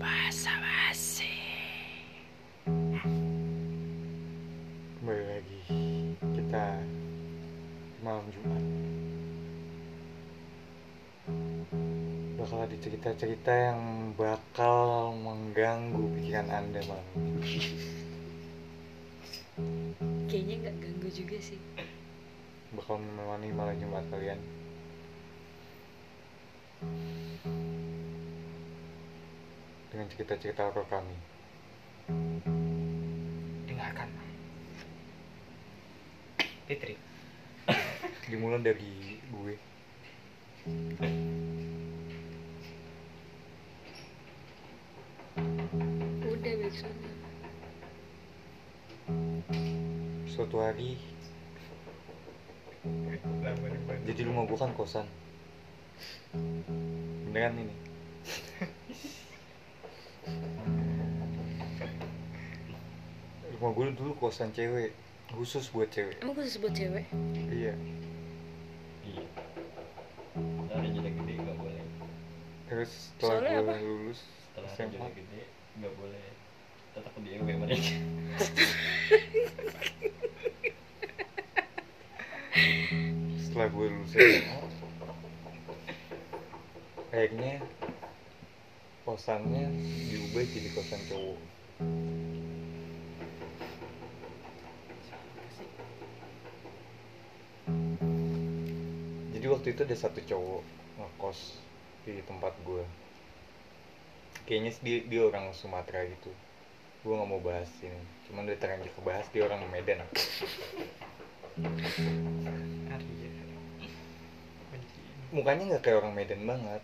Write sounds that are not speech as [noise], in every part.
Bahasa basi. Kembali lagi kita malam Jumat Bakal ada cerita-cerita yang bakal mengganggu pikiran anda malam ini. Kayaknya nggak ganggu juga sih. Bakal menemani malam Jumat kalian Dengan cerita-cerita horor kami. Dengarkan Fitri. Dimulai dari kosan cewek Khusus buat cewek. Emang khusus buat cewek? Iya. Iya. Setelah jadi gede nggak boleh. Terus setelah Soalnya gue apa? lulus setelah SMA jadi gede nggak boleh. Tetap di EW mereka. Setelah gue lulus SMA Akhirnya Kosannya diubah jadi kosan cowok waktu itu ada satu cowok ngekos di tempat gue Kayaknya dia, dia orang Sumatera gitu. Gue gak mau bahas ini. Cuman udah terlanjur kebahas dia orang Medan. [laughs] Mukanya gak kayak orang Medan banget.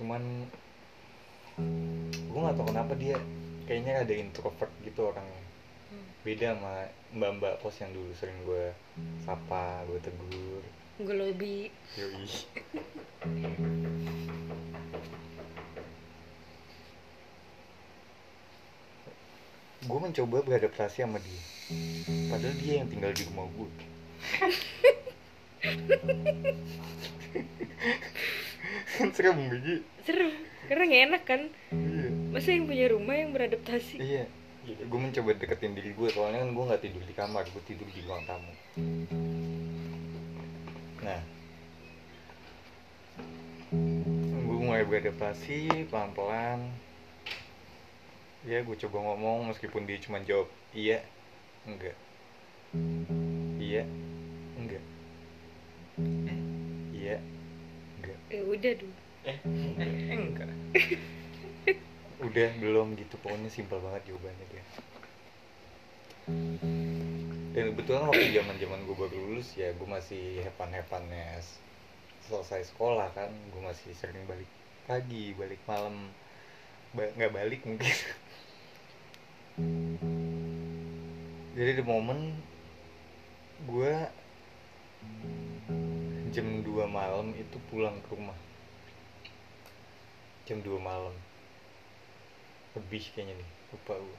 Cuman Gue gak tau kenapa dia Kayaknya ada introvert gitu orangnya Hmm. Beda sama mbak-mbak kos yang dulu sering gue sapa, gue tegur Gue. Yoi. Gue mencoba beradaptasi sama dia Padahal dia yang tinggal di rumah gue Kan [laughs] serem biji Seru. Karena nggak enak kan? Iya Masa yang punya rumah yang beradaptasi? Iya Gue mencoba deketin diri gue Soalnya kan gue gak tidur di kamar Gue tidur di ruang tamu Nah. Gue mulai beradaptasi Pelan-pelan. Ya gue coba ngomong Meskipun dia cuma jawab Iya. Enggak. Iya. Enggak. Iya. Enggak. Eh udah dulu. eh eh enggak. Udah belum gitu. Pokoknya simpel banget jawabannya dia Dan kebetulan waktu zaman zaman gue baru lulus ya gue masih hepan hepannya selesai sekolah kan. Gue masih sering balik pagi balik malam. Nggak balik mungkin. Jadi di momen gue jam 2 malam itu pulang ke rumah. Jam 2 malam. Lebih kayaknya nih lupa gue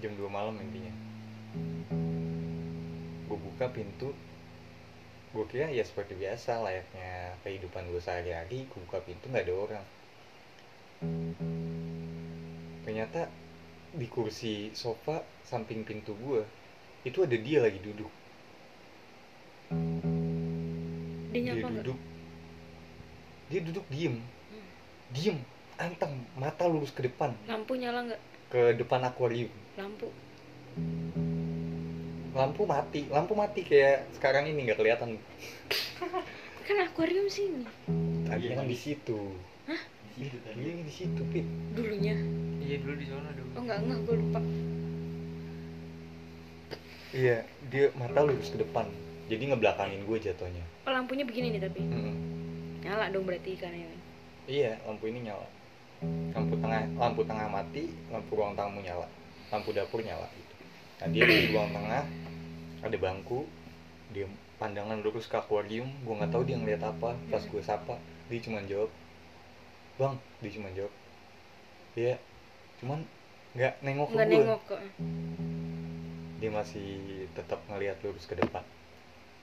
jam 2 malam intinya buka pintu gue kira ya seperti biasa layaknya kehidupan gue sehari-hari gue buka pintu nggak ada orang. Ternyata di kursi sofa samping pintu gue itu ada dia lagi duduk. Dia dia duduk. Dia duduk diem. Hmm. diem anteng mata lurus ke depan. Lampu nyala nggak? ke depan akuarium. Lampu. Lampu mati. Lampu mati kayak sekarang ini nggak kelihatan. [laughs] Kan akuarium sini. tadi kan di situ. Di situ tadi. Iya di situ pit. Dulunya. iya dulu di sana dulu. Oh nggak nggak gue lupa. iya dia mata lurus ke depan. Jadi ngebelakangin gue jatuhnya. Oh lampunya begini nih tapi. Mm-mm. Nyala dong berarti ikannya. iya lampu ini nyala. Lampu tengah lampu tengah mati lampu ruang tamu nyala. Lampu dapur nyala gitu. Nah dia di ruang tengah ada bangku dia pandangan lurus ke akuarium gue nggak tahu dia ngeliat apa pas gue sapa dia cuma jawab bang dia cuma jawab. Iya cuman nggak nengok ke gue nengok kok. dia masih tetap ngelihat lurus ke depan.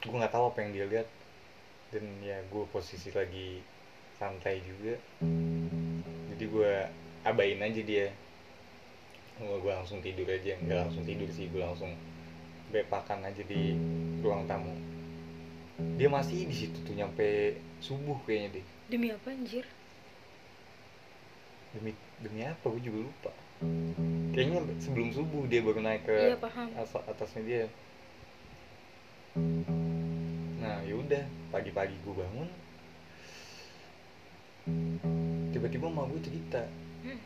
Gue nggak tahu apa yang dia lihat dan ya gue posisi lagi santai juga. Jadi gue abain aja dia. Gue gue langsung tidur aja. Nggak langsung tidur sih gue langsung bepakan aja di ruang tamu. Dia masih di situ tuh nyampe subuh kayaknya deh. Demi apa anjir? demi demi apa? Gue juga lupa. Kayaknya sebelum subuh dia baru naik ke Iya paham. atas atasnya dia. Nah yaudah pagi-pagi gue bangun. Tiba-tiba emak gue cerita. Hmm.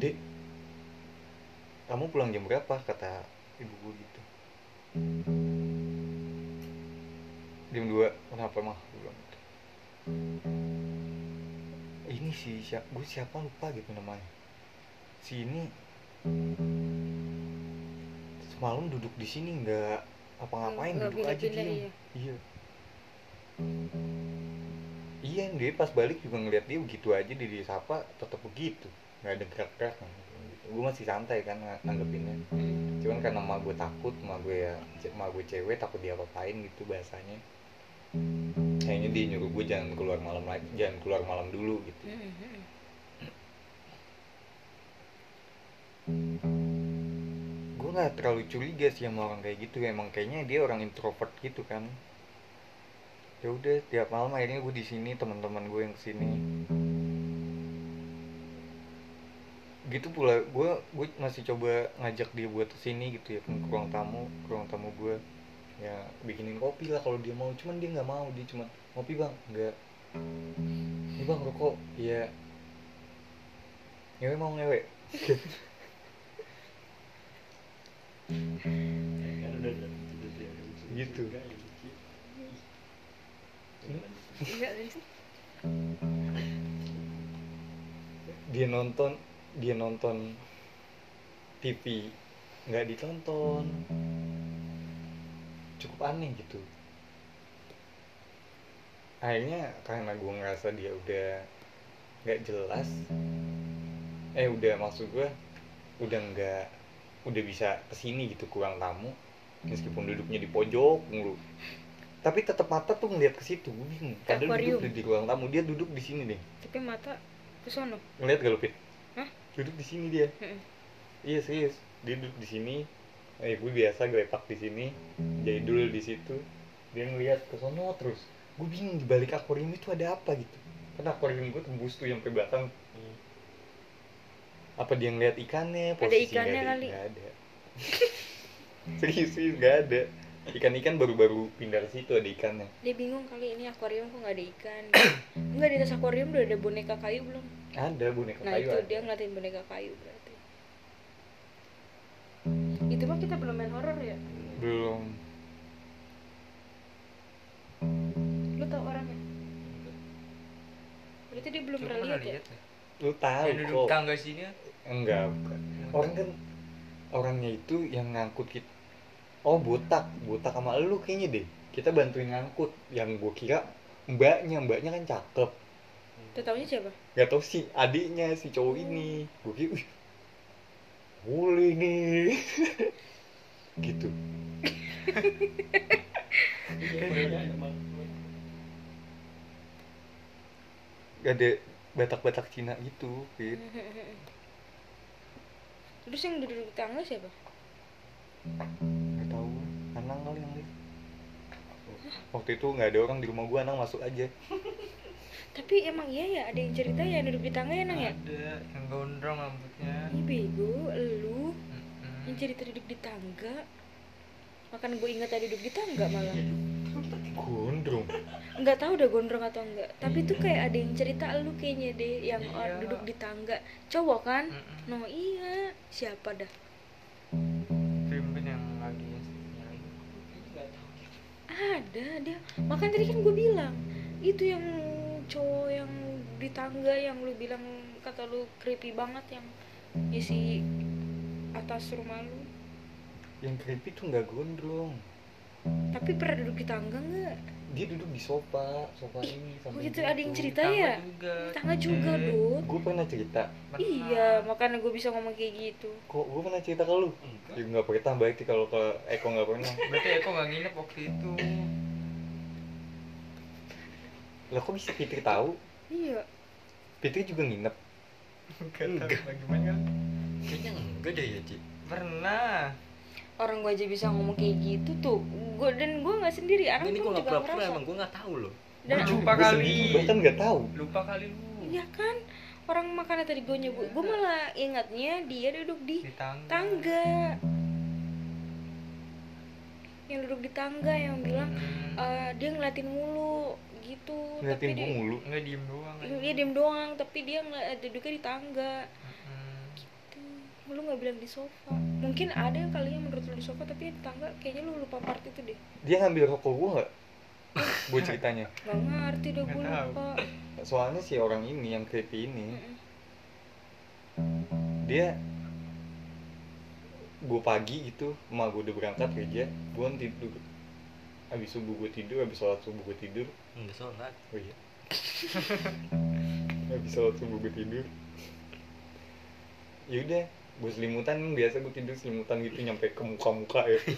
dek kamu pulang jam berapa? Kata ibu gue gitu jam 2 kenapa mah gue bilang gitu. ini si siapa gue siapa lupa gitu namanya si ini semalam duduk di sini nggak apa ngapain Nggak duduk aja pindah-pindah, diem iya. iya iya dia pas balik juga ngeliat dia begitu aja di disapa tetap begitu nggak ada gerak-gerak. Gue masih santai kan ng- nanggepinnya. Hmm. cuman karena emak gue takut emak gue ya emak gue cewek takut dia apain gitu bahasanya. Kayaknya dia nyuruh gue jangan keluar malam lagi jangan keluar malam dulu gitu. Hmm, hmm. gue nggak terlalu curiga sih sama orang kayak gitu. Emang kayaknya dia orang introvert gitu kan. Ya udah tiap malam akhirnya gue di sini teman-teman gue yang ke sini gitu pula. Gue gue masih coba ngajak dia buat ke sini gitu ya ke ruang tamu ke ruang tamu gue ya bikinin kopi lah kalau dia mau. Cuman dia nggak mau dia cuma ngopi bang. Nggak. Ini bang rokok. Iya. Ngewe mau ngewe? [laughs] Gitu. ya, sih. dia nonton dia nonton TV nggak ditonton cukup aneh gitu akhirnya karena gue ngerasa dia udah nggak jelas eh udah maksud gue udah nggak udah bisa ke sini gitu kurang tamu meskipun duduknya di pojok mulu tapi tetap mata tuh ngeliat ke situ gue bingung padahal duduk akuarium. di ruang tamu dia duduk di sini deh Tapi mata ke sono. ngeliat gak lu Pit? Hah? Duduk di sini dia. Iya serius. Dia duduk di sini. Eh gue biasa gelepak di sini. Jadul di situ. Dia ngeliat ke sono terus. Gue bingung di balik akuarium itu ada apa gitu. Karena akuarium gue tembus tuh sampai belakang. Apa dia ngeliat ikannya? Posisi ikannya nggak ada, kali. [laughs] ada. Serius serius nggak ada ikan-ikan baru-baru pindah ke situ ada ikannya Dia bingung kali ini akuarium kok nggak ada ikan. [coughs] Enggak di atas akuarium udah ada boneka kayu belum? ada boneka Nah kayu itu ada. dia ngeliatin boneka kayu berarti. Itu mah kita belum main horor ya? belum Lu tau orangnya? Berarti dia belum pernah lihat ya? lu tahu Yang duduk kok tangga sini ya? enggak bukan orang kan orangnya itu yang ngangkut kita oh botak botak sama lu kayaknya deh. Kita bantuin ngangkut. Yang gue kira mbaknya. Mbaknya kan cakep. Tuh taunya siapa? gak tau si adiknya si cowok ini. Gue kira wih boleh nih [laughs] gitu. Gak [laughs] ada batak-batak Cina gitu Fit. Terus yang duduk di tangga siapa? Anang kali yang lihat. Waktu itu nggak ada orang di rumah gua, Anang masuk aja. Tapi emang iya ya ada yang cerita ya duduk di tangga ya nang ya? Ada yang gondrong rambutnya. Ih bego, lu yang cerita duduk di tangga. Makan gue ingat tadi duduk di tangga malah. Gondrong. Nggak tahu udah gondrong atau enggak. Tapi tuh kayak ada yang cerita lu kayaknya deh yang Iya. orang duduk di tangga. Cowok kan? Mm-mm. No iya, siapa dah? Pimpin yang lagi nyari. Ada dia. Makan tadi kan gue bilang itu yang cowok yang di tangga yang lu bilang kata lu creepy banget yang isi atas rumah lu. Yang creepy tuh nggak gondrong. Tapi pernah duduk di tangga nggak? Dia duduk di sofa, sofa ini Oh sampai gitu ada yang cerita Tangga ya? juga. Tangga juga, Eh, Dut. Gue pernah cerita. pernah. Iya, makanya gue bisa ngomong kayak gitu. Kok gue pernah cerita ke lu? Enggak. Ya nggak pernah baik sih kalau ke Eko nggak pernah. [laughs] Berarti Eko nggak nginep waktu itu. Lah kok bisa Fitri tahu? Iya. Fitri juga nginep Enggak. bagaimana kan Kayaknya enggak deh ya Ci Pernah orang gue aja bisa ngomong kayak gitu tuh. Gue dan gue nggak sendiri anak Ini gue gak juga pura-pura emang gue gak tahu loh. Dan Gua lupa kali bahkan nggak tahu. Lupa kali lu. Iya kan? Orang makanya tadi gue nyebut gue malah ingatnya dia duduk di Di tangga. tangga. Yang duduk di tangga yang bilang Hmm. "Eh, dia ngeliatin mulu gitu. Ngeliatin tapi dia mulu? Enggak diem doang. Aja. dia diem doang. Tapi dia ngeliat duduknya di tangga. Hmm. Lu nggak bilang di sofa. Mungkin ada yang kali yang menurut lu di sofa tapi tangga kayaknya lu lupa part itu deh. Dia ngambil rokok gue nggak? Gue ceritanya. [laughs] Gak ngerti udah gue Nggak lupa. Soalnya si orang ini yang creepy ini Mm-mm. dia gue pagi itu emak gue udah berangkat kerja gue tidur habis subuh gue tidur habis sholat subuh gue tidur. Enggak sholat. Oh iya. [laughs] Habis sholat subuh gue tidur. Ya udah gue selimutan biasa gue tidur selimutan gitu nyampe ke muka muka ya. [laughs]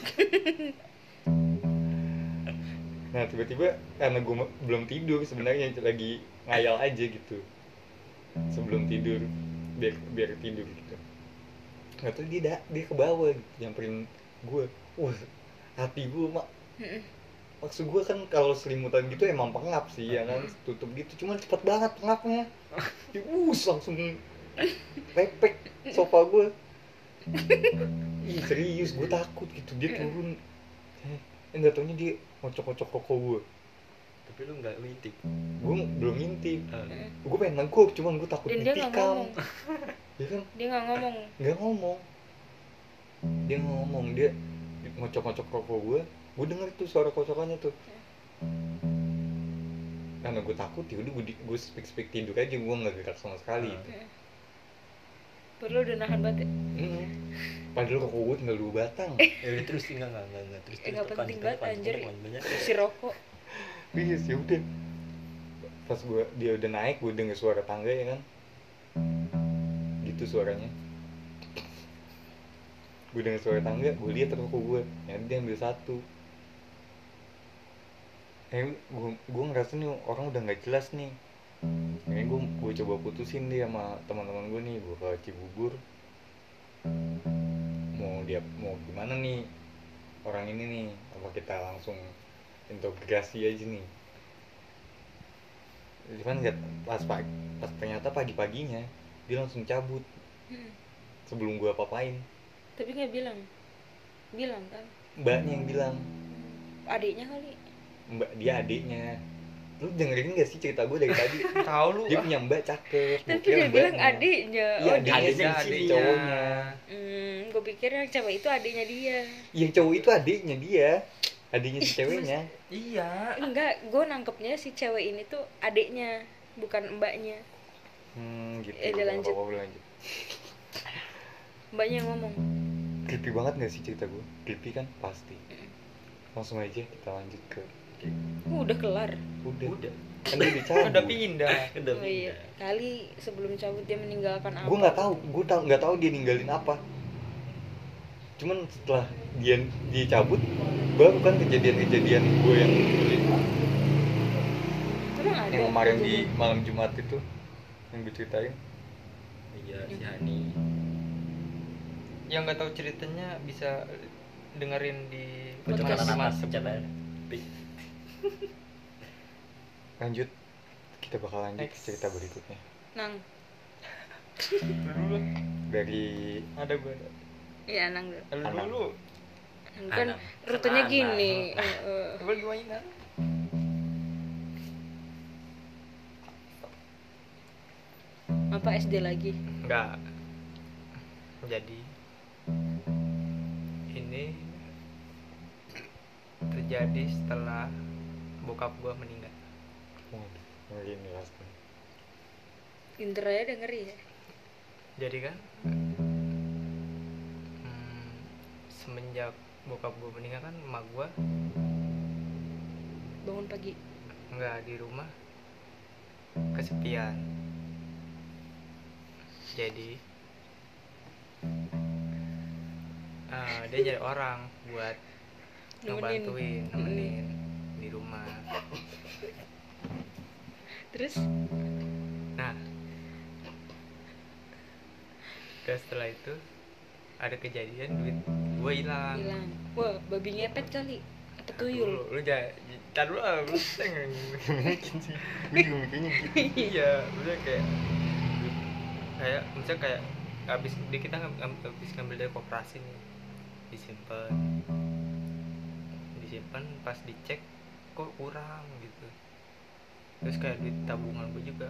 Nah tiba-tiba karena gue belum tidur sebenarnya lagi ngayal aja gitu. Sebelum tidur biar biar tidur gitu. Nggak tahu dia da- dia ke bawah gitu, nyamperin gue wah hati gue mak. Maksud gue kan kalau selimutan gitu emang pengap sih ya kan? Tutup gitu cuman cepet banget pengapnya. [laughs] Ya, us langsung lepek sofa gue Ih, serius gue takut gitu. Dia turun. Eh nggak taunya dia ngocok-ngocok rokok gue Tapi lu gak ngintip. Gue belum ngintip. Eh, gue pengen nengkup cuman gue takut dan dia nggak ditikam ngomong. [laughs] Ya kan? Dia nggak ngomong. Nggak ngomong. Dia nggak ngomong. Dia ngocok-ngocok rokok gue gue denger tuh suara kocokannya tuh. Karena gue takut ya udah gue gue speak speak tidur aja. Gue nggak gerak sama sekali. Ah. gitu. Perlu udah nahan banget ya? Mm. padahal rokok gue tinggal dua batang. Ya udah terus enggak enggak enggak enggak. Terus terus nggak tekan, penting banget, anjir. si rokok. Yes, ya udah. Pas gue dia udah naik gue denger suara tangga ya kan? Gitu suaranya. Gue denger suara tangga gue lihat rokok gue ya dia ambil satu. Eh gue gue ngerasa nih orang udah nggak jelas nih ini gue gue coba putusin dia sama teman-teman gue nih gue ke Cibubur. Mau dia mau gimana nih orang ini nih? Apa kita langsung integrasi aja nih? Cuman nggak pas pagi pas ternyata pagi paginya dia langsung cabut. Mm. sebelum gua apa-apain. Tapi nggak bilang bilang kan? Mbaknya yang bilang. Adiknya kali. Mbak dia adiknya lu dengerin gak sih cerita gue dari tadi? [laughs] Tahu lu dia ah. punya mbak cakep tapi dia bilang adiknya Iya, oh adiknya dia sih, Adiknya, si adiknya. cowoknya. hmm, gue pikir yang cewek itu adiknya dia. Yang cowok itu adiknya dia adiknya si ceweknya. Iya. Enggak gue nangkepnya si cewek ini tuh adiknya bukan mbaknya. Hmm gitu. Eh, Nggak lanjut. lanjut. Mbaknya yang ngomong. Creepy banget gak sih cerita gue creepy kan? Pasti. Langsung aja kita lanjut ke Uh, udah kelar. Udah. Udah. kan dia udah [laughs] pindah [laughs] Udah oh iya kali sebelum cabut dia meninggalkan apa? gue nggak tahu gue tau nggak tahu dia ninggalin apa. Cuman setelah dia dia cabut baru kan kejadian-kejadian gue yang ada yang kemarin di malam jumat itu yang gue ceritain. Iya si Hani. Yang nggak tahu ceritanya bisa dengerin di Podcast. atas pencet aja. Lanjut kita bakal lanjut ke Next. cerita berikutnya nang dulu dari ada gue ada. iya nang dulu dulu kan Anak. rutenya gini. [laughs] Coba gimana? apa SD lagi Enggak. Jadi ini terjadi setelah bokap gua meninggal. Waduh, ngeri nih pasti Inter aja denger ya? Jadi kan hmm, semenjak bokap gua meninggal kan emak gua bangun pagi? nggak di rumah. Kesepian. Jadi eh, dia nyari orang buat Nemenin. ngebantuin nemenin di rumah. Terus? Nah. Dan setelah itu ada kejadian duit gue hilang. Hilang. Wah babi ngepet kali. Atau tuyul. Lu- lu jangan tar dulu lah lu seng Bikin sih. Gue juga mikirnya gitu. iya maksudnya kayak kayak misalnya kayak habis di kita habis ngambil dari koperasi nih. Disimpan. Disimpan pas dicek kok kurang gitu terus kayak duit tabungan gue juga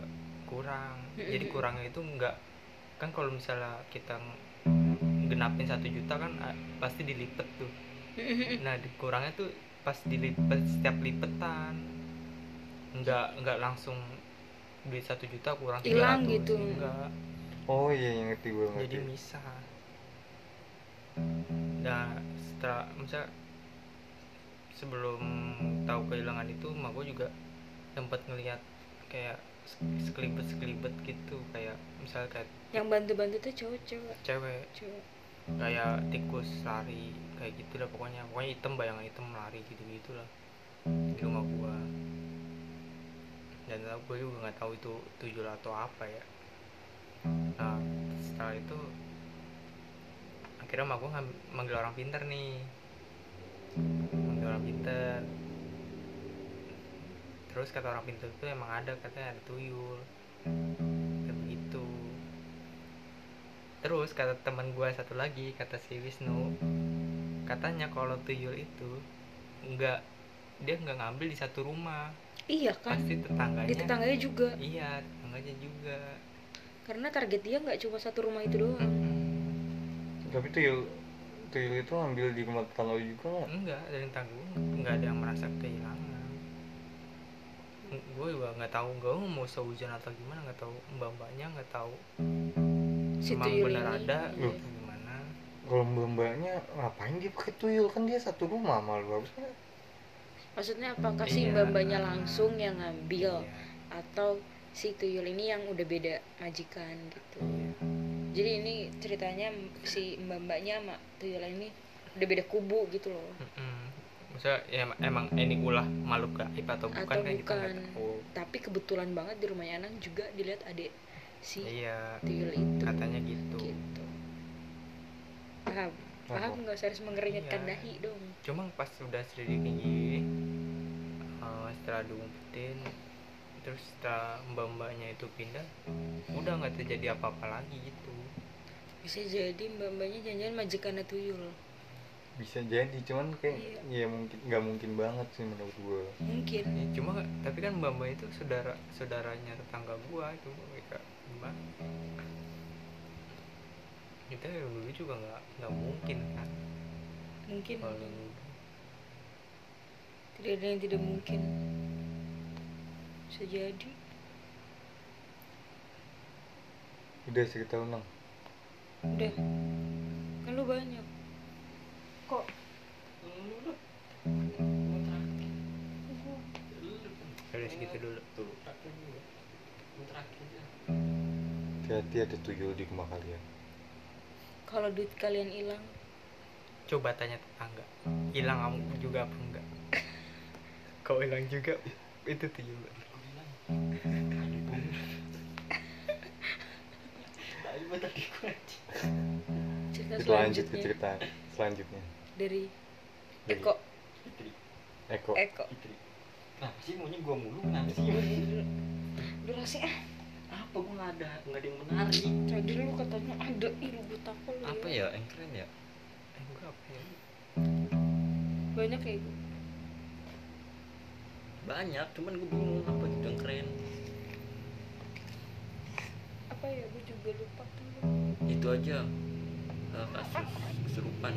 kurang jadi Mm-mm. kurangnya itu enggak kan kalau misalnya kita genapin satu juta kan ah, pasti dilipet tuh [laughs] nah dikurangnya tuh pas dilipet setiap lipetan nggak nggak langsung duit satu juta kurang Hilang 300, gitu. enggak Oh iya yang ngerti gue ngerti. jadi misah nah setelah misal sebelum tahu kehilangan itu emak gue juga sempat ngelihat kayak sekelibet sekelibet gitu kayak misal kayak yang bantu-bantu tuh cowok-cowok cewek. Cowok. Kayak tikus lari kayak gitu lah pokoknya. Pokoknya hitam bayangan hitam lari gitu gitu lah. Di rumah gua. Dan gue juga nggak tahu itu tuyul atau apa ya. Nah setelah itu akhirnya mak gue manggil orang pinter nih manggil orang pinter terus kata orang pinter itu emang ada katanya ada tuyul. Kayak begitu. Terus kata teman gue satu lagi kata si Wisnu katanya kalau tuyul itu nggak dia nggak ngambil di satu rumah. Iya kan? Pasti tetangganya di tetangganya. juga. Iya tetangganya juga. Karena target dia nggak cuma satu rumah itu doang. Tapi tuyul tuyul itu ngambil di rumah tetangga juga nggak? enggak dari tanggung nggak ada yang merasa kehilangan gue juga nggak tahu gue mau sehujan atau gimana nggak tahu mbak mbaknya nggak tahu si emang tuyul benar ini ada iya. atau gimana Kalau mbak-mbaknya ngapain dia pakai tuyul kan dia satu rumah sama lu harusnya. maksudnya apakah si Iya. mbak-mbaknya langsung yang ngambil Iya, atau si tuyul ini yang udah beda majikan gitu iya. Jadi ini ceritanya si mbak-mbaknya sama tuyul ini udah beda kubu gitu loh Mm-mm. Maksudnya ya, em- emang ini ulah makhluk gaib atau bukan Atau kan kita nggak bukan. tahu. tapi kebetulan banget di rumahnya Anang juga dilihat adik si Iya, tuyul itu katanya gitu. gitu paham paham Apa? nggak usah harus mengerenyetkan Iya. dahi dong Cuma pas udah selidiki eh, setelah diumpetin terus setelah mbak-mbaknya itu pindah udah nggak terjadi apa-apa lagi gitu. Bisa jadi mbak-mbaknya jangan-jangan majikannya tuyul. Bisa jadi cuman kayak Iya. ya mungkin nggak mungkin banget sih menurut gue. mungkin. Ya, cuma tapi kan mbak-mbak itu saudara saudaranya tetangga gua itu mereka gimana kita yang dulu juga nggak nggak mungkin kan. Mungkin. Kalau tidak ada yang tidak mungkin bisa jadi. Udah cerita lu nang. udah. Kan lu banyak. Kok? Udah segitu dulu. Tuh Hati-hati ada tuyul di rumah kalian. kalau duit kalian hilang. Coba tanya tetangga. Hilang kamu juga apa enggak? [laughs] Kau hilang juga itu tuh cerita lanjut ke cerita selanjutnya. dari Eko. Eko. Eko. Kenapa sih maunya gue mulu? Kenapa sih durasi ah Apa gue gak ada Gak ada yang menarik? Tadi lu katanya ada ih lu buta apa lu Apa ya. yang keren ya? Eh enggak apa ya? Banyak kayak gitu Banyak cuman gue bingung apa gitu yang keren. Apa ya gue juga lupa tuh. Itu aja eh, Kasus kesurupan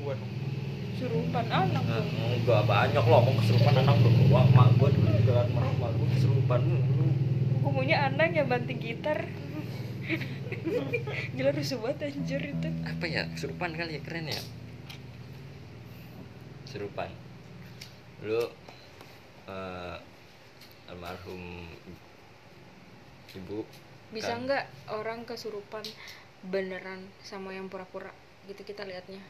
gua dong surupan anak Nah, enggak banyak loh mau kesurupan anak doang. Mak gue dulu juga mak mak gue kesurupan gue maunya anak yang banting gitar. [laughs] Gila rusuh banget anjir itu. Apa ya kesurupan kali ya keren ya? Kesurupan lu eh, almarhum ibu bisa Kan. nggak orang kesurupan beneran sama yang pura-pura? Gitu kita lihatnya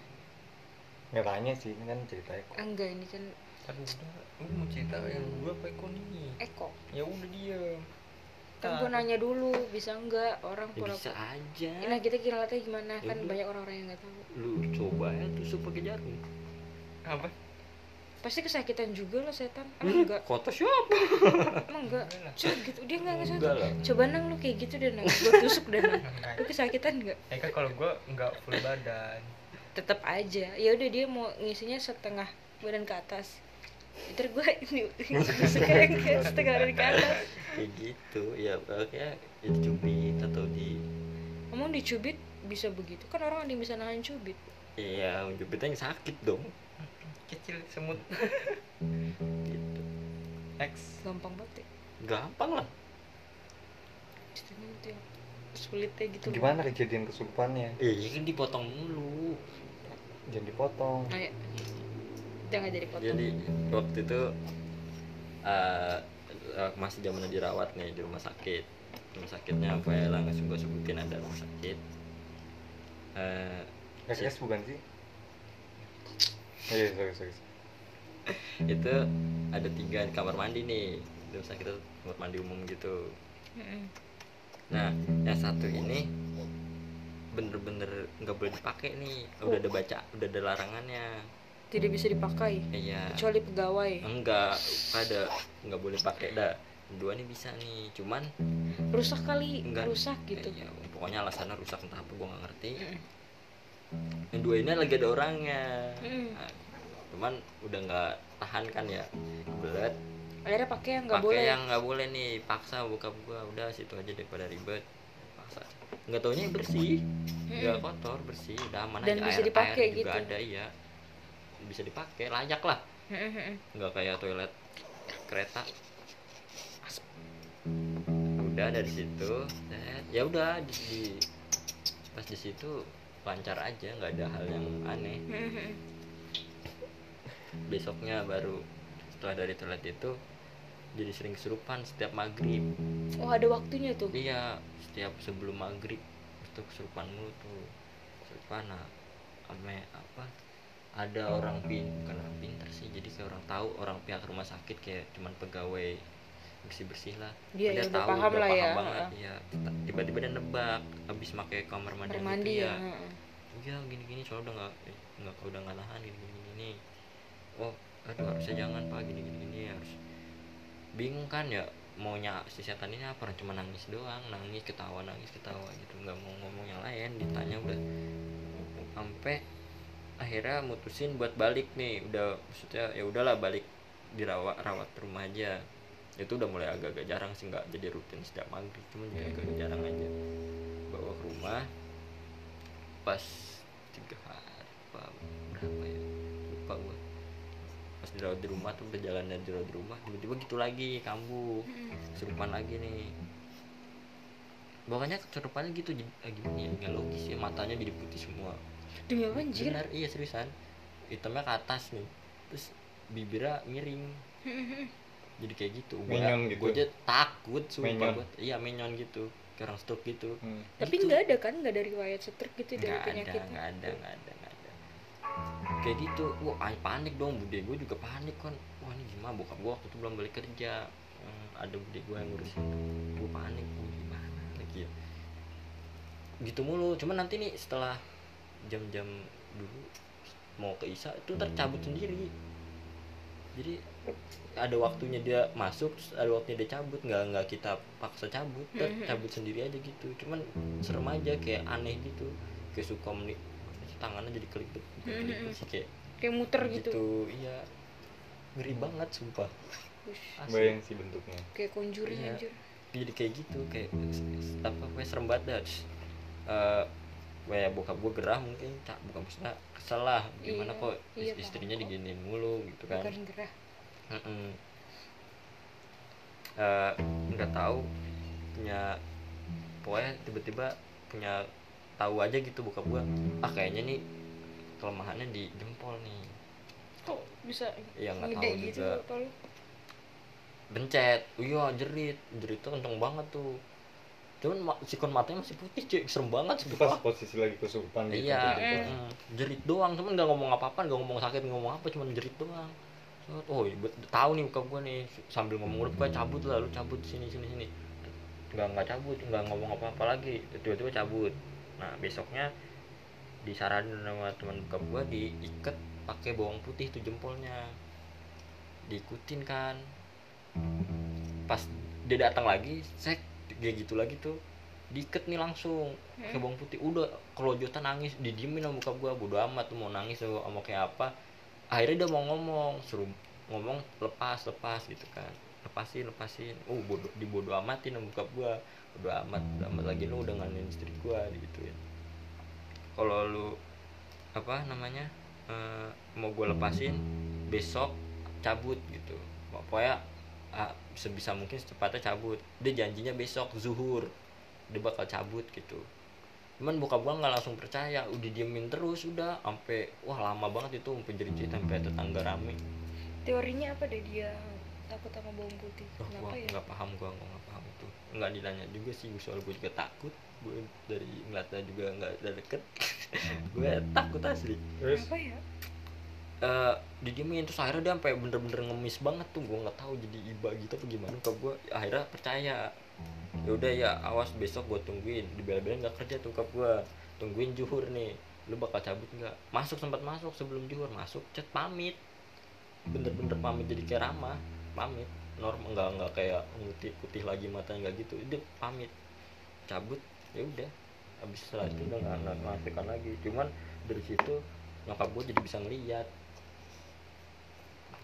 Nggak tanya sih, ini kan cerita Eko. Enggak ini kan. Kan udah lu mau cerita yang gua apa Eko nih? Eko. Ya udah dia kan gue nanya dulu bisa nggak orang Ya, pura bisa aja. Nah kita kira gimana? Ya kan udah. banyak orang-orang yang nggak tahu. Lu coba ya tusuk pakai jarum. Apa pasti kesakitan juga lah setan. Ah, Hmm, enggak? kota siapa? Emang enggak? Cuk, gitu. Dia nggak nggak enggak lah. Coba nang lu kayak gitu deh nang. Gue tusuk deh nang. Lu kesakitan nggak ya kan kalau gue nggak full badan. Tetap aja. Ya udah dia mau ngisinya setengah badan ke atas. Ntar gue [laughs] ini tusuknya yang kayak setengah badan ke atas. Kayak gitu. Ya kayak ya dicubit atau di ngomong dicubit bisa begitu? Kan orang ada yang bisa nahan cubit. Ya jubitnya yang sakit dong kecil semut [laughs] gitu X gampang banget ya gampang lah itu yang sulitnya gitu loh. Gimana kejadian kesurupannya? eh ya kan dipotong mulu Jangan dipotong. Ayo. Jangan jadi potong. jadi waktu itu eh eh, masih zaman dirawat nih di rumah sakit rumah sakitnya apa ya nggak gue sebutin ada rumah sakit eh SS bukan sih? Oh, iya, sorry, sorry. itu ada tiga kamar mandi nih di rumah sakit itu kamar mandi umum gitu nah yang satu ini bener-bener nggak boleh dipakai nih udah ada baca udah ada larangannya Tidak bisa dipakai iya kecuali pegawai. enggak ada nggak boleh pakai dah dua nih bisa nih cuman Rusak kali, Enggak. rusak gitu. ya, pokoknya alasannya rusak entah apa gue nggak ngerti Mm. Yang dua ini lagi ada orangnya. Mm. Nah, cuman udah nggak tahan kan ya belet. Akhirnya pakai yang nggak pakai boleh. yang nggak boleh nih paksa buka gua. Udah situ aja daripada ribet. Paksa nggak taunya bersih. Nggak kotor bersih. Udah aman Dan aja. bisa air, dipakai air juga gitu. ada iya. Bisa dipakai layak lah. Mm-mm. nggak kayak toilet kereta. Udah dari situ. Ya udah di, di- pas di situ lancar aja nggak ada hal yang aneh Mm-mm. besoknya baru setelah dari toilet itu jadi sering kesurupan setiap maghrib Oh ada waktunya tuh. iya setiap sebelum maghrib itu kesurupan mulu tuh kesurupan nah ame apa ada orang pin bukan orang pintar sih jadi kayak orang tahu orang pihak rumah sakit kayak cuman pegawai bersih bersih lah. Dia Dia ya udah paham udah lah paham ya. banget ya tiba-tiba dia nebak habis pakai kamar mandi, Kamar gitu mandi ya. ya. heeh. iya gini gini soalnya udah nggak eh, nggak udah nggak nahan gini gini. Gini oh aduh harusnya jangan pak gini gini gini harus. Bingung kan ya maunya si setan ini apa? Cuma nangis doang nangis ketawa nangis ketawa gitu. Nggak mau ngomong yang lain ditanya udah. Sampai akhirnya mutusin buat balik nih. Udah maksudnya ya udahlah balik dirawat rawat rumah aja itu udah mulai agak-agak jarang sih nggak jadi rutin setiap maghrib cuma jadi agak jarang aja. Bawa ke rumah pas tiga hari apa berapa ya? Lupa gua. Pas dirawat di rumah tuh perjalanan dirawat di rumah tiba-tiba gitu lagi kambuh. Serupan lagi nih. Pokoknya kesurupannya gitu jadi eh, gimana ya? Nggak logis ya matanya jadi putih semua. Demi apa anjir? benar iya seriusan. Hitamnya ke atas nih terus bibirnya miring jadi kayak gitu. Menyon gitu. gue aja takut sumpah Menyon. gua. iya menyon gitu. Kayak orang stroke gitu. Hmm. Tapi Gitu. nggak ada kan? Nggak dari riwayat stroke gitu dari nggak ada penyakit. nggak ada nggak ada nggak ada. Kayak gitu. Wah ay, panik dong. Bude gue juga panik kan wah ini gimana? Bokap gue waktu itu belum balik kerja. Hmm, ada bude gue yang ngurusin. Gue panik. Gue gimana lagi ya? Gitu mulu. Cuman nanti nih setelah jam-jam dulu mau ke Isa itu tercabut sendiri. Jadi ada waktunya dia masuk terus ada waktunya dia cabut nggak nggak kita paksa cabut Mhm. cabut sendiri aja gitu cuman serem aja kayak aneh gitu kayak suka meni tangannya jadi kelipet kelipet sih kayak Kayak muter gitu. gitu. iya ngeri banget sumpah Asli. Bayang sih bentuknya. kayak conjuring Iya. anjir. jadi kayak gitu kayak apa kayak serem banget dah eh kayak bokap gue gerah mungkin tak bukan maksudnya kesel lah gimana Iya, kok iya, is- istrinya diginiin mulu gitu kan Bukan gerah. Eh, nggak tahu punya pokoknya tiba-tiba punya tahu aja gitu buka gua. Ah kayaknya nih kelemahannya di jempol nih. Kok bisa ya nggak tahu gitu juga. lu? bencet. Iya jerit. Jerit tuh kenceng banget tuh. Cuman ma- sikon matanya masih putih cuy. Serem banget Itu pas posisi lagi kesurupan gitu. iya gitu. mm, jerit doang. Cuman nggak ngomong apa-apa nggak ngomong sakit nggak ngomong apa cuman jerit doang oh iya, tahu nih buka gua nih sambil ngomong udah pokoknya cabut lah lu cabut sini sini sini. Nggak nggak cabut nggak ngomong apa apa lagi tiba-tiba cabut. Nah besoknya disaranin sama teman bokap gua diikat pakai bawang putih tuh jempolnya. Diikutin kan. Pas dia datang lagi sek dia gitu lagi tuh diikat nih langsung pakai Hmm. bawang putih. Udah kelojotan nangis didiemin sama bokap gua bodo amat tuh mau nangis mau kayak apa akhirnya dia mau ngomong suruh ngomong lepas lepas gitu kan. Lepasin lepasin. Uh bodo dibodo amatin sama bokap gua. Bodo amat bodo amat lagi lu udah istri gua gituin kalau lu apa namanya eh, mau gue lepasin besok cabut gitu. Pokoknya ah, sebisa mungkin secepatnya cabut. Dia janjinya besok zuhur. Dia bakal cabut gitu cuman bokap gua nggak langsung percaya udah diemin terus udah. Sampai wah lama banget itu sampai jadi cerita sampai tetangga rame. Teorinya apa deh dia takut sama bawang putih? Wah, kenapa gua ya? nggak paham gua gua nggak paham itu. Nggak ditanya juga sih soal gue juga takut. Gue dari ngeliatnya juga nggak ada deket. [laughs] Gue takut asli. Terus? Kenapa ya? Eh didiemin terus akhirnya dia sampai bener-bener ngemis banget tuh. Gue nggak tahu jadi iba gitu apa gimana. Ke gue akhirnya percaya ya udah ya awas besok gue tungguin. Dibela-belain nggak kerja tuh ke gue tungguin juhur nih. Lu bakal cabut nggak? Masuk sempat masuk sebelum juhur masuk. Chat pamit. Bener-bener pamit jadi kayak ramah pamit. Normal nggak nggak kayak putih putih lagi matanya nggak gitu. Dia pamit. Cabut ya udah. Habis setelah itu udah nggak nggak ngasihkan lagi. Cuman dari situ nyokap gue jadi bisa ngeliat.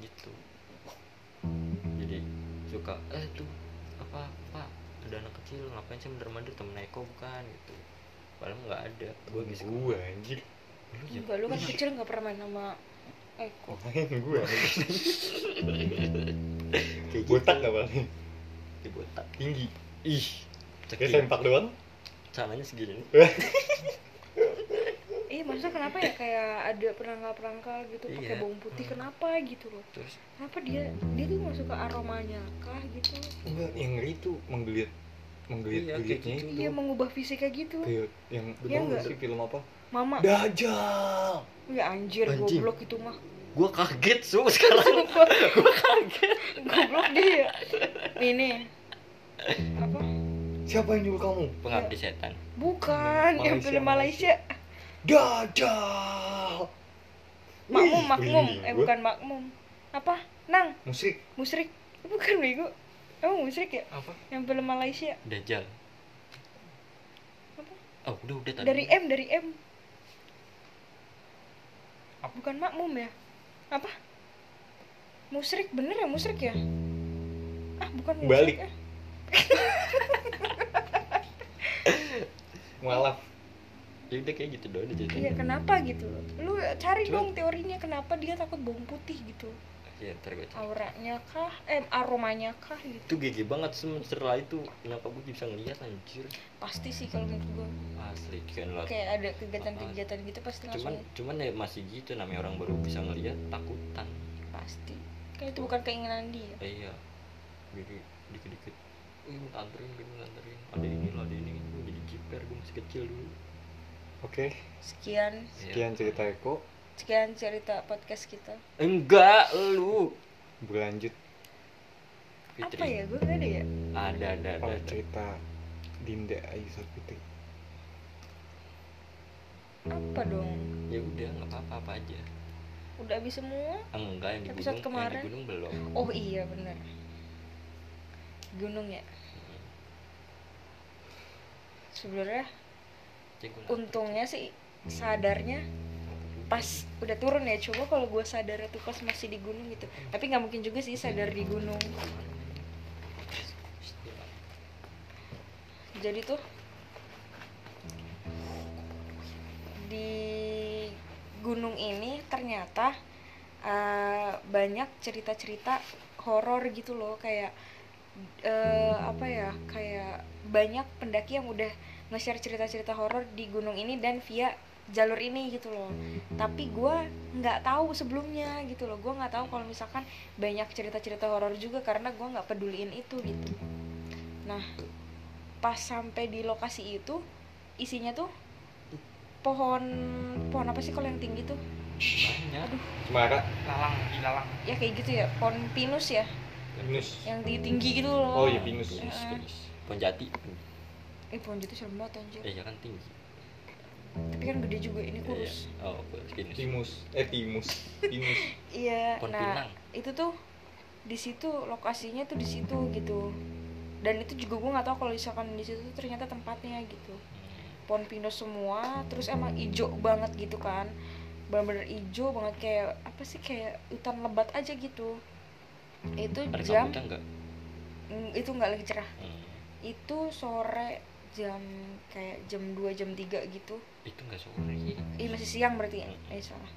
Gitu. Jadi suka eh tuh apa pak ada anak kecil ngapain sih bener temen Eko bukan gitu. Padahal nggak ada. Gue gitu gue anjir. Lu ya enggak lu kan kecil nggak pernah main sama Eko. Main gue kayak botak gitu. gak paling Kayak botak. Tinggi. Ih kayak sempak doang. Sananya segini nih [laughs] Iya, maksudnya kenapa ya kayak ada perangkal-perangkal gitu pakai Iya. bawang putih kenapa gitu loh? terus Kenapa dia dia tuh masuk ke aromanya kah gitu? enggak yang ngeri tuh menggeliat menggeliat Iya, kayak geliatnya gitu. itu Iya mengubah fisik kayak gitu. kayak yang Iya betul nggak? sih film apa Mama, Dajjal ya anjir, Anjing. goblok itu mah. gue kaget su sekarang [laughs] gue kaget goblok dia. Ini apa? siapa yang nyuruh kamu pengabdi setan Bukan, yang Malaysia, film Malaysia. Dajjal Makmum, makmum. merinding Eh gua. bukan makmum. Apa? Nang, musik musrik. Bukan bego. Emang musrik ya? apa Yang film Malaysia. Dajjal Apa? oh udah udah tadi Dari M, dari M. Apa? Bukan makmum ya? Apa? Musrik, bener ya musrik ya? Ah, bukan musrik Balik. ya? [laughs] [laughs] mualaf ya udah kayak gitu doang aja Iya, kenapa gitu? Lu cari Cuma- dong teorinya kenapa dia takut bawang putih gitu. ya ntar gue cari Auranya kah? Eh, aromanya kah gitu. itu gigi banget setelah itu kenapa gue bisa ngeliat anjir Pasti sih kalau menurut gua. asli kan lah Kayak ada kegiatan-kegiatan gitu pasti cuman langsung cuman ya masih gitu namanya orang baru bisa ngeliat takutan pasti. Kayak itu bukan keinginan dia. eh, iya jadi dikit dikit Wih, minta anterin, gue minta anterin Ada ini lah, ada ini Gue jadi jiper, gue masih kecil dulu oke Sekian Iya. sekian cerita Eko sekian cerita podcast kita. Enggak, lu berlanjut Fitri. Apa ya? Gue gak ada ya? Ada, ada, ada, ada. cerita Dinda Ayu Fitri Apa dong? Ya udah, nggak apa-apa apa aja Udah habis semua? Enggak, yang di Episode gunung, yang kemarin. di gunung belum Oh iya bener Gunung ya Sebenarnya untungnya sih sadarnya pas udah turun ya. Coba kalau gue sadar tuh pas masih di gunung gitu. Tapi nggak mungkin juga sih sadar di gunung. Jadi tuh di gunung ini ternyata eh, banyak cerita-cerita horor gitu loh. Kayak eh, apa ya kayak banyak pendaki yang udah nge-share cerita-cerita horor di gunung ini dan via jalur ini gitu loh. Tapi gue nggak tahu sebelumnya gitu loh. Gue nggak tahu kalau misalkan banyak cerita-cerita horor juga karena gue nggak peduliin itu gitu. Nah pas sampai di lokasi itu isinya tuh pohon pohon apa sih kalau yang tinggi tuh? Banyak aduh. Cemara lalang ilalang ya kayak gitu ya pohon pinus ya. Pinus. Yang tinggi tinggi gitu loh. Oh iya Pinus. Pinus, pinus. pohon jati eh pohon jati serem banget anjir. Eh ya kan tinggi tapi kan gede juga ini kurus. Iya. oh gini timus. Eh timus. Timus. [laughs] Iya pohon nah pinang. itu tuh di situ lokasinya tuh di situ gitu. Dan itu juga gue nggak tahu kalau misalkan di situ ternyata tempatnya gitu. Hmm. pohon pinus semua terus emang ijo banget gitu kan. Bener-bener ijo banget kayak apa sih kayak hutan lebat aja gitu. Itu ada jam kabutnya enggak mm, itu nggak lagi cerah. Hmm. itu sore jam kayak jam 2 jam 3 gitu. Itu enggak sore Ih masih siang berarti ya? Mm-mm. Eh salah.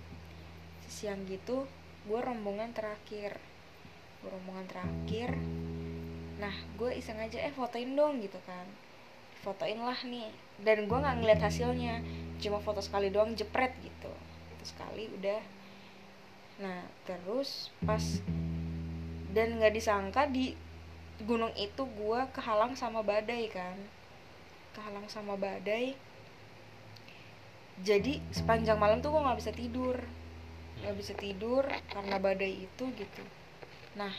Siang gitu Gue rombongan terakhir. Gue rombongan terakhir. Nah gue iseng aja eh fotoin dong gitu kan. Fotoin lah nih. Dan gue gak ngeliat hasilnya Cuma foto sekali doang jepret gitu. Foto sekali udah. Nah terus pas Dan gak disangka di gunung itu gue kehalang sama badai kan Kehalang sama badai. Jadi sepanjang malam tuh gue nggak bisa tidur. Nggak bisa tidur karena badai itu gitu. Nah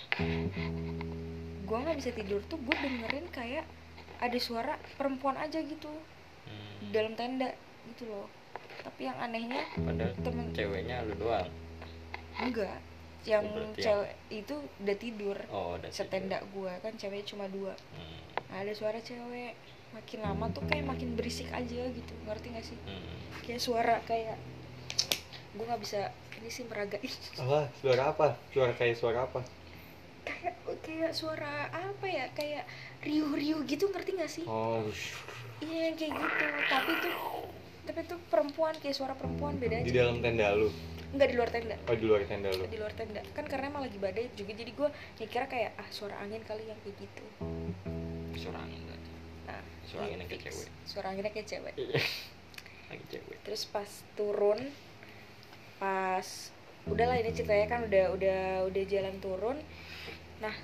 gue nggak bisa tidur tuh gue dengerin kayak ada suara perempuan aja gitu. Di Hmm. dalam tenda gitu loh. Tapi yang anehnya padahal temen ceweknya lu doang. Enggak. Yang Oh, berarti yang- cewek itu udah tidur oh udah setenda gue kan ceweknya cuma dua. Hmm. Nah, ada suara cewek makin lama tuh kayak makin berisik aja gitu. Ngerti gak sih? Hmm. kayak suara kayak gue nggak bisa ini sih meragain [laughs] apa? Suara apa? Suara kayak suara apa? Kayak kayak suara apa ya? Kayak riuh-riuh gitu ngerti gak sih? Oh iya yang kayak gitu. Tapi tuh tapi tuh perempuan kayak suara perempuan beda di aja. dalam tenda lu? Nggak di luar tenda. Oh di luar tenda lu? Di luar tenda. Kan karena emang lagi badai juga jadi gue mikirnya kayak ah suara angin kali yang kayak gitu. Suara angin berarti nah suara iya, kayak cewek suara anginnya cewek Iya. [laughs] lagi cewek terus pas turun pas udahlah ini ceritanya kan udah udah udah jalan turun. Nah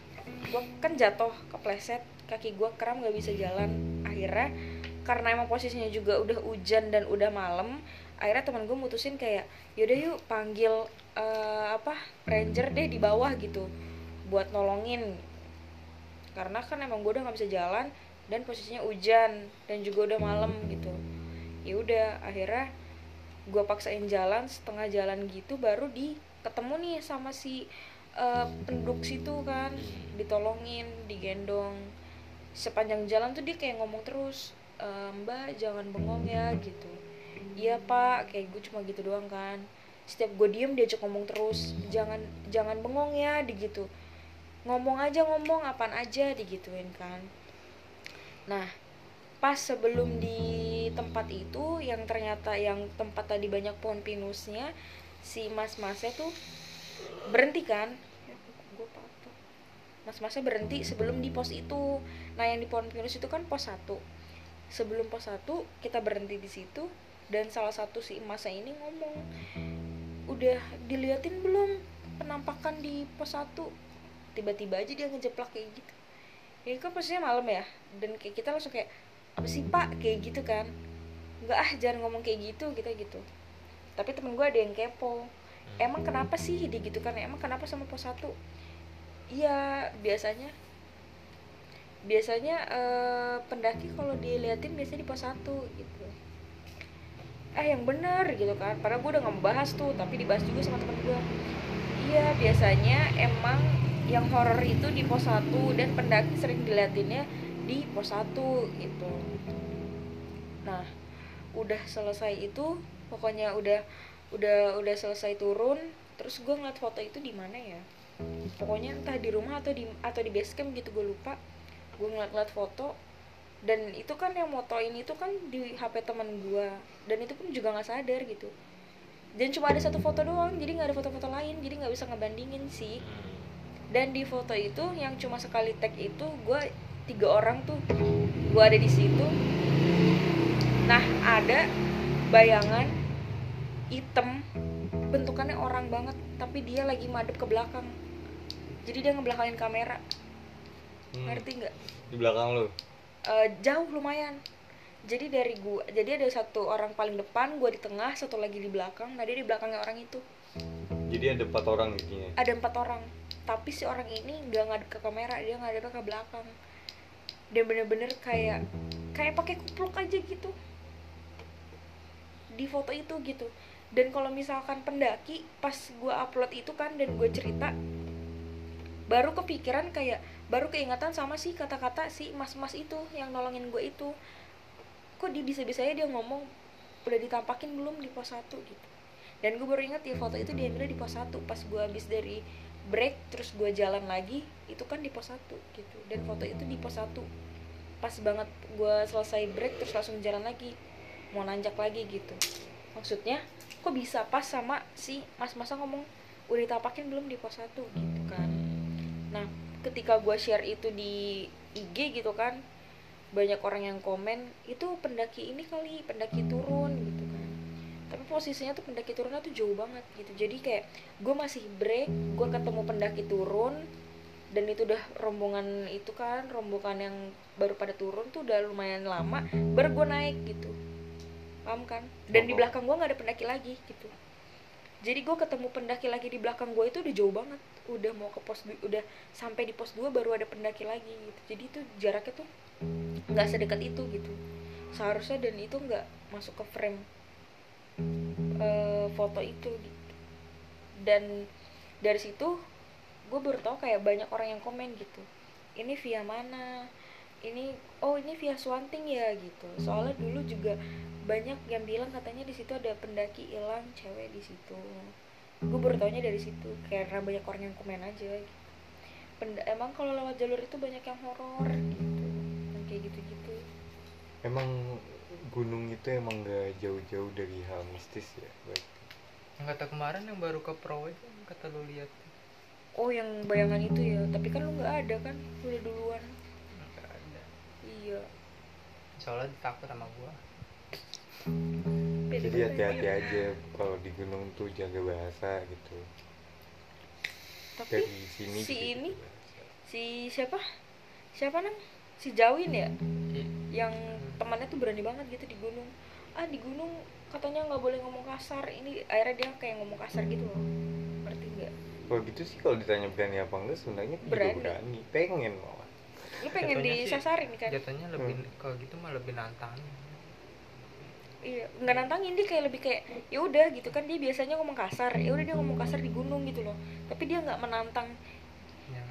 gua kan jatuh kepleset kaki gua kram nggak bisa jalan. Akhirnya karena emang posisinya juga udah hujan dan udah malam akhirnya teman gue mutusin kayak yaudah yuk panggil eh, apa ranger deh di bawah gitu. Buat nolongin. Karena kan emang gue udah nggak bisa jalan dan posisinya hujan dan juga udah malam gitu. Ya udah akhirnya gue paksain jalan setengah jalan gitu baru di ketemu nih sama si eh, penduduk situ kan. Ditolongin digendong. Sepanjang jalan tuh dia kayak ngomong terus "Eh, mbak jangan bengong ya gitu. Iya pak kayak gue cuma gitu doang kan. Setiap gue diem diajak ngomong terus jangan jangan bengong ya di gitu. Ngomong aja ngomong apaan aja digituin kan nah pas sebelum di tempat itu yang ternyata yang tempat tadi banyak pohon pinusnya si mas-masnya tuh berhenti kan? Patah. Mas-masnya berhenti sebelum di pos itu. Nah yang di pohon pinus itu kan pos satu. Sebelum pos satu kita berhenti di situ dan salah satu si emasnya ini ngomong udah diliatin belum penampakan di pos satu? Tiba-tiba aja dia ngejeplak kayak gitu ya kan posisinya malam ya? Dan kayak kita langsung kayak apa sih pak? Kayak gitu kan. Nggak ah jangan ngomong kayak gitu kita gitu. Tapi temen gue ada yang kepo. Emang kenapa sih? Dia gitu kan. Emang kenapa sama pos satu? Iya biasanya. Biasanya eh, pendaki kalau diliatin biasanya di pos satu gitu. Eh yang bener gitu kan. Padahal gue udah nggak mau bahas tuh tapi dibahas juga sama temen gue iya biasanya emang yang horor itu di pos satu dan pendaki sering diliatinnya di pos satu gitu. Nah udah selesai itu pokoknya udah udah udah selesai turun terus gue ngeliat foto itu di mana ya? Pokoknya entah di rumah atau di atau di base camp gitu gue lupa. Gue ngeliat-ngeliat foto dan itu kan yang motoin itu kan di HP teman gue dan itu pun juga nggak sadar gitu. Dan cuma ada satu foto doang jadi nggak ada foto-foto lain jadi nggak bisa ngebandingin sih dan di foto itu yang cuma sekali tag itu gue tiga orang tuh. Gue ada di situ. Nah ada bayangan hitam. Bentukannya orang banget tapi dia lagi madep ke belakang. Jadi dia ngebelakangin kamera. Hmm, ngerti nggak? Di belakang lu? Eh, jauh lumayan. Jadi dari gua jadi ada satu orang paling depan gua di tengah satu lagi di belakang. Nah dia di belakangnya orang itu. Jadi ada empat orang intinya? Ada empat orang tapi si orang ini nggak ngadep ke kamera dia ngadep ke belakang. Dan bener-bener kayak kayak pakai kupluk aja gitu. Di foto itu gitu. Dan kalau misalkan pendaki pas gue upload itu kan dan gue cerita baru kepikiran kayak baru keingatan sama si kata-kata si mas-mas itu yang nolongin gue itu. Kok di bisa-bisanya dia ngomong udah ditampakin belum di pos 1 gitu. Dan gue baru ingat ya foto itu diambilnya di pos 1 pas gue habis dari break terus gue jalan lagi itu kan di pos 1 gitu. Dan foto itu di pos 1 pas banget gue selesai break terus langsung jalan lagi. Mau nanjak lagi gitu. Maksudnya kok bisa pas sama si mas-masa ngomong udah ditampakin belum di pos 1 gitu kan. Nah ketika gue share itu di IG gitu kan banyak orang yang komen itu pendaki ini kali pendaki turun gitu posisinya tuh pendaki turunnya tuh jauh banget gitu. Jadi kayak gue masih break gue ketemu pendaki turun dan itu udah rombongan itu kan rombongan yang baru pada turun tuh udah lumayan lama baru gue naik gitu. Paham kan? Dan di belakang gue nggak ada pendaki lagi gitu. Jadi gue ketemu pendaki lagi di belakang gue itu udah jauh banget. Udah mau ke pos udah sampai di pos 2 baru ada pendaki lagi gitu. Jadi itu jaraknya tuh nggak sedekat itu gitu. Seharusnya dan itu nggak masuk ke frame eh, foto itu gitu. Dan dari situ gue baru tahu kayak banyak orang yang komen gitu. Ini via mana? Ini oh ini via Swanting ya gitu. Soalnya dulu juga banyak yang bilang katanya di situ ada pendaki hilang cewek di situ. Gue baru taunya dari situ karena banyak orang yang komen aja gitu. Penda- emang kalau lewat jalur itu banyak yang horor gitu. Yang kayak gitu-gitu. Emang gunung itu emang gak jauh-jauh dari hal mistis ya berarti yang kata kemarin yang baru ke pro itu yang kata lu lihat oh yang bayangan itu ya tapi kan lu nggak ada kan Lu udah duluan. Nggak ada. Iya. Soalnya takut sama gua. Jadi hati-hati aja kalau di gunung tuh jaga bahasa gitu. Tapi dari sini si ini bahasa. si siapa? Siapa nang si Jawin ya I- yang temannya tuh berani banget gitu di gunung. Ah di gunung katanya nggak boleh ngomong kasar. Ini akhirnya dia kayak ngomong kasar gitu loh. Ngerti nggak? Kalau gitu sih kalau ditanya berani apa enggak sebenarnya juga Berani. berani. Pengen malah. Lu pengen Jatuhnya sih- disasarin kan? jatuhnya lebih Hmm. kalau gitu mah lebih nantangin. Iya nggak nantangin dia kayak lebih kayak ya udah gitu kan. Dia biasanya ngomong kasar. Ya udah dia ngomong kasar di gunung gitu loh. Tapi dia nggak menantang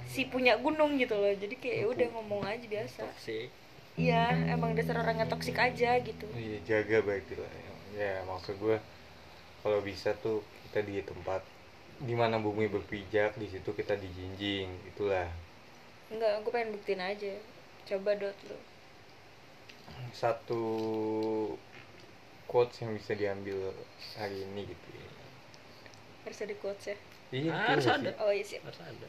si punya gunung gitu loh. Jadi kayak ya udah ngomong aja biasa. Toksik iya emang dasar orangnya toksik aja gitu. Iya jaga baik lah. Ya maksud gue kalau bisa tuh kita di tempat di mana bumi berpijak di situ kita dijinjing itulah. Enggak, gue pengen buktiin aja. Coba dot lu. Satu quotes yang bisa diambil hari ini gitu ya. harus ada quotes ya Iya, Ah, harus ada. sih. oh iya siap. Harus ada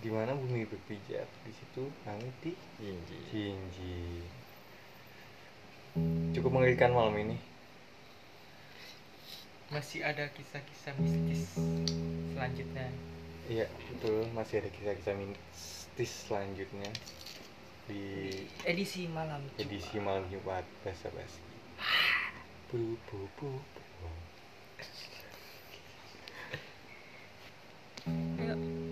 Di mana bumi berpijak, di situ langit di Jinji. jinji. Cukup mengerikan malam ini. masih ada kisah-kisah mistis selanjutnya Iya, betul. Masih ada kisah-kisah mistis selanjutnya di edisi malam edisi malam Jumat basa basi. Bu, bu, bu, bu. Ayo.